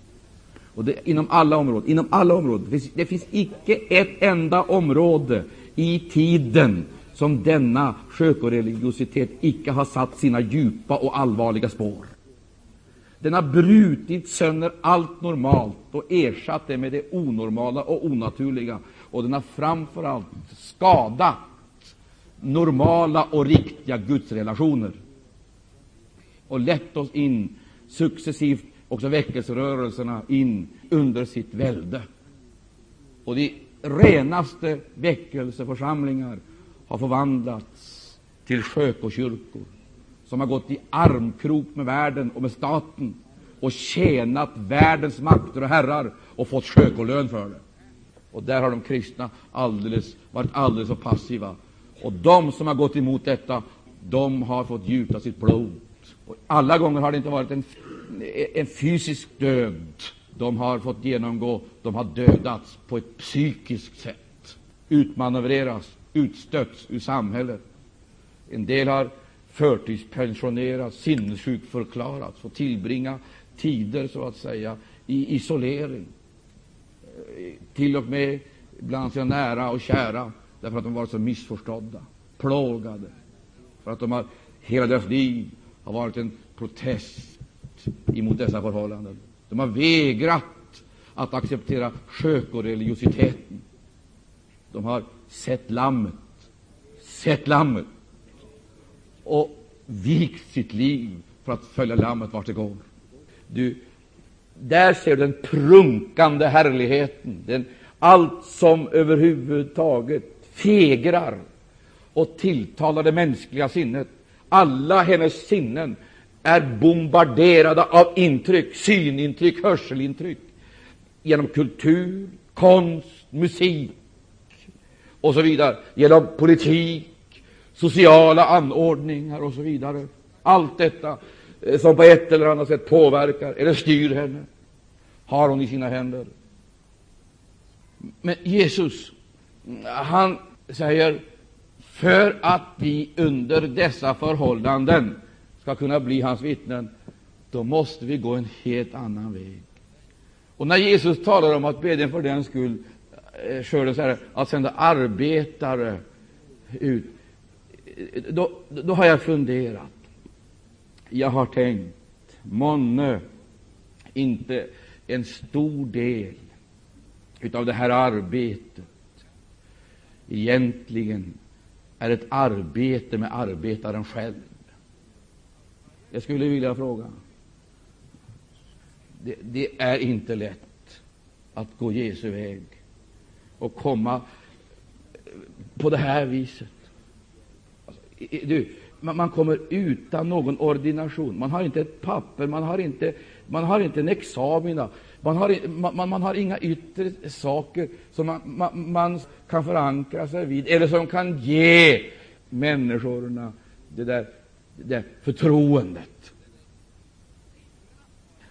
Och det, inom alla områden. Inom alla områden. Det finns, det finns icke ett enda område i tiden som denna skökoreligiositet icke har satt sina djupa och allvarliga spår. Den har brutit sönder allt normalt och ersatt det med det onormala och onaturliga. Och den har framför allt skadat normala och riktiga gudsrelationer och lett oss in successivt, också väckelserörelserna, in under sitt välde. Och de renaste väckelseförsamlingar har förvandlats till skökokyrkor som har gått i armkrok med världen och med staten och tjänat världens makter och herrar och fått skökolön för det. Och där har de kristna alldeles, varit alldeles för passiva. Och de som har gått emot detta, de har fått gjuta sitt blod. Och alla gånger har det inte varit en, en fysisk död de har fått genomgå. De har dödats på ett psykiskt sätt, utmanövrerats, utstötts ur samhället. En del har förtidspensionerats, sinnessjukförklarats, fått tillbringa tider så att säga i isolering, till och med bland sina nära och kära, därför att de varit så missförstådda, plågade, för att de har hela deras liv har varit en protest emot dessa förhållanden. De har vägrat att acceptera skökoreligiositeten. De har sett lammet, sett lammet och vikt sitt liv för att följa lammet vart det går. Du, där ser du den prunkande härligheten, den, allt som överhuvudtaget fegrar och tilltalar det mänskliga sinnet. Alla hennes sinnen är bombarderade av intryck, synintryck, hörselintryck, genom kultur, konst, musik och så vidare, genom politik, sociala anordningar och så vidare. Allt detta eh, som på ett eller annat sätt påverkar eller styr henne har hon i sina händer. Men Jesus, han säger för att vi under dessa förhållanden skall kunna bli hans vittnen, då måste vi gå en helt annan väg. Och när Jesus talar om att bedja för den skull, eh, skörden så här, att sända arbetare ut, då, då har jag funderat. Jag har tänkt, månne inte en stor del av det här arbetet egentligen är ett arbete med arbetaren själv. Jag skulle vilja fråga. Det, det är inte lätt att gå Jesu väg och komma på det här viset. Alltså, du, man, man, kommer utan någon ordination. Man har inte ett papper, man har inte, man har inte en examina. Man har, man, man har inga yttre saker som man, man, kan förankra sig vid, eller som kan ge människorna det där, det förtroendet.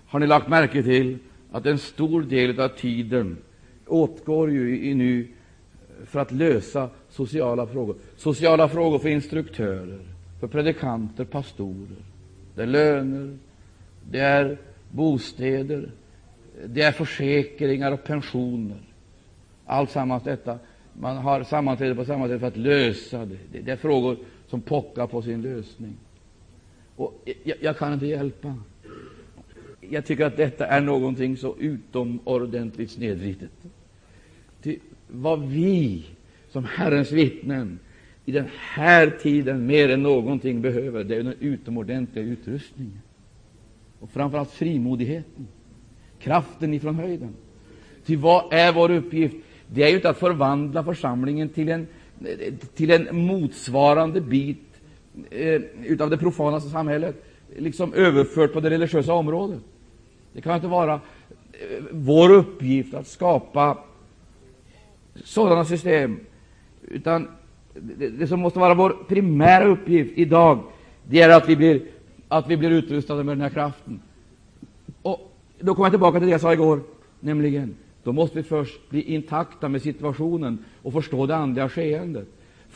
Har ni lagt märke till att en stor del av tiden åtgår ju nu för att lösa sociala frågor? Sociala frågor för instruktörer, för predikanter, pastorer. Det är löner, det är bostäder, det är försäkringar och pensioner. Allt sammans detta. Man har sammanträde på sammanträde för att lösa det. Det är frågor som pockar på sin lösning. Och jag, jag kan inte hjälpa. Jag tycker att detta är någonting så utomordentligt snedvridet. Ty vad vi som Herrens vittnen i den här tiden mer än någonting behöver, det är den utomordentliga utrustningen. Och framför allt frimodigheten, kraften ifrån höjden. Ty vad är vår uppgift? Det är ju inte att förvandla församlingen till en, till en motsvarande bit Eh, utav det profana samhället, liksom överfört på det religiösa området. Det kan inte vara eh, vår uppgift att skapa sådana system, utan det, det, som måste vara vår primära uppgift idag, det är att vi blir, att vi blir utrustade med den här kraften. Och då kommer jag tillbaka till det jag sa igår, nämligen då måste vi först bli intakta med situationen och förstå det andliga skeendet,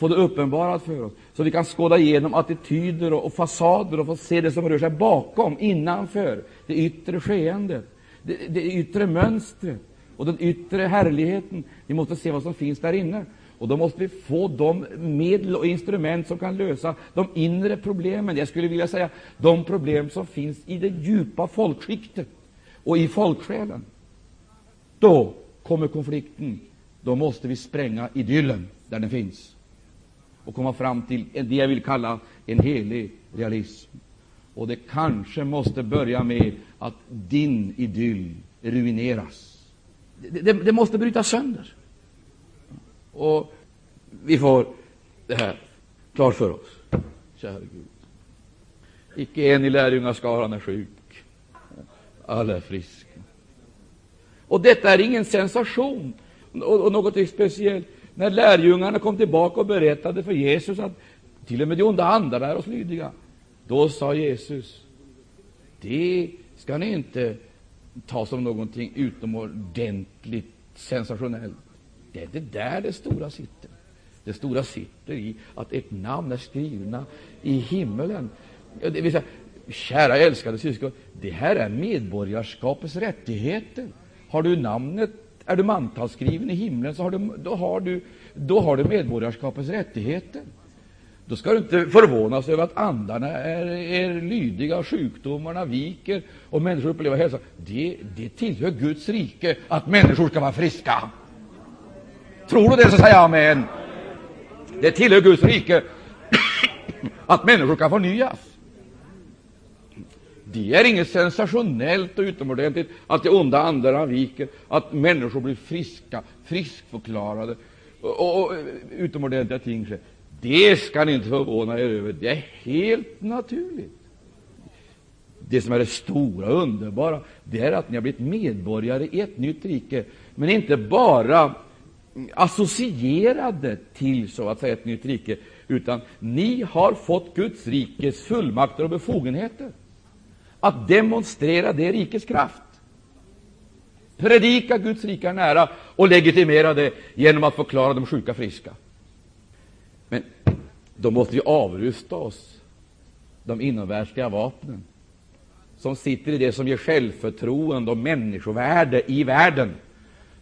få det uppenbarat för oss, så vi kan skåda igenom attityder och, och fasader och få se det som rör sig bakom, innanför det yttre skeendet, det, det yttre mönstret och den yttre härligheten. Vi måste se vad som finns där inne. Och då måste vi få de medel och instrument som kan lösa de inre problemen. Jag skulle vilja säga de problem som finns i det djupa folkskiktet och i folksjälen. Då kommer konflikten. Då måste vi spränga idyllen där den finns och komma fram till det jag vill kalla en helig realism. Och det kanske måste börja med att din idyll ruineras. Det, det, det måste brytas sönder. Och vi får det här klart för oss. Kära Gud. Icke en i lärjungaskaran är sjuk. Alla är friska. Och detta är ingen sensation och, och något speciellt. När lärjungarna kom tillbaka och berättade för Jesus att till och med de onda andarna är oss lydiga, då sa Jesus, det ska ni inte ta som någonting utomordentligt sensationellt. Det är det där det stora sitter. Det stora sitter i att ert namn är skrivna i himmelen. Det vill säga, kära älskade syskon, det här är medborgarskapets rättigheter. Har du namnet, är du mantalsskriven i himlen, så har du, då, har du, då har du medborgarskapets rättigheter. Då ska du inte förvånas över att andarna är, är lydiga, och sjukdomarna viker och människor upplever hälsa. Det, det tillhör Guds rike att människor ska vara friska. Tror du det, så säg amen. Det tillhör Guds rike att människor kan förnyas. Det är inget sensationellt och utomordentligt att de onda andarna viker, att människor blir friska, friskförklarade och, och utomordentliga ting sker. Det ska ni inte förvåna er över. Det är helt naturligt. Det som är det stora och underbara, det är att ni har blivit medborgare i ett nytt rike, men inte bara associerade till så att säga ett nytt rike, utan ni har fått Guds rikes fullmakter och befogenheter att demonstrera det rikets kraft. Predika Guds rike är nära och legitimera det genom att förklara de sjuka friska. Men då måste vi avrusta oss de inomvärldsliga vapnen som sitter i det som ger självförtroende och människovärde i världen.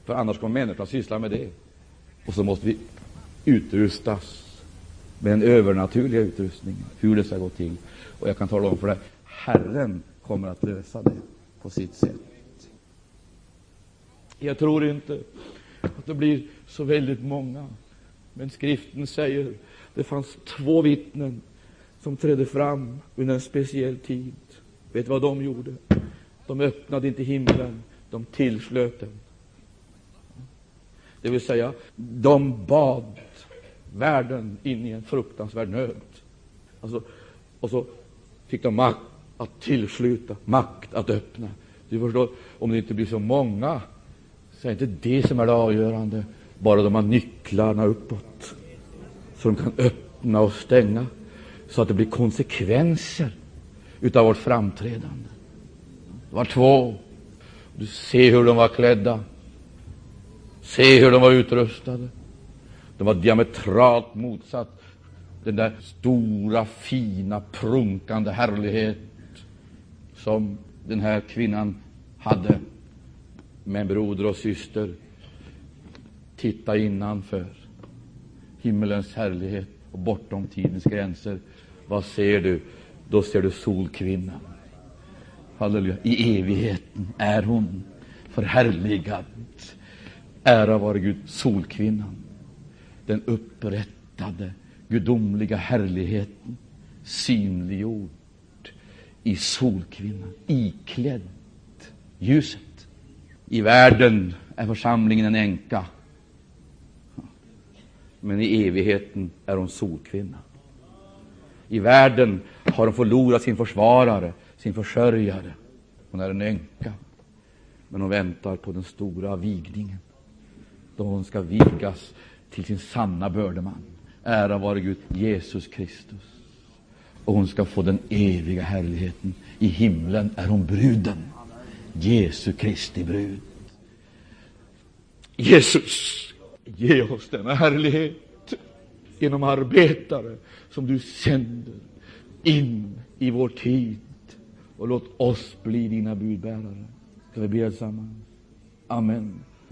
För annars kommer människan att syssla med det. Och så måste vi utrustas med den övernaturliga utrustningen, hur det ska gå till. Och jag kan tala om för dig, Herren kommer att lösa det på sitt sätt. Jag tror inte att det blir så väldigt många, men skriften säger det fanns två vittnen som trädde fram under en speciell tid. Vet du vad de gjorde? De öppnade inte himlen, de tillslöt den. Det vill säga, de bad världen in i en fruktansvärd nöd. Alltså, och så fick de makt att tillsluta, makt att öppna. Du förstår, om det inte blir så många, så är det inte det som är det avgörande, bara de har nycklarna uppåt, så de kan öppna och stänga, så att det blir konsekvenser utav vårt framträdande. Det var två. Du ser hur de var klädda. Se hur de var utrustade. De var diametralt motsatt den där stora, fina, prunkande härlighet som den här kvinnan hade. med broder och syster, titta innanför himmelens härlighet och bortom tidens gränser. Vad ser du? Då ser du solkvinnan. Halleluja. I evigheten är hon förhärligad. Ära vare Gud, solkvinnan. Den upprättade gudomliga härligheten synliggjord i solkvinnan, iklädd ljuset. I världen är församlingen en änka, men i evigheten är hon solkvinna. I världen har hon förlorat sin försvarare, sin försörjare. Hon är en änka, men hon väntar på den stora vigningen, då hon ska vigas till sin sanna bördeman. Ära vare Gud, Jesus Kristus. Och hon ska få den eviga härligheten. I himlen är hon bruden, Jesu Kristi brud. Jesus, ge oss denna härlighet genom arbetare som du sänder in i vår tid. Och låt oss bli dina budbärare. Ska vi be tillsammans? Amen.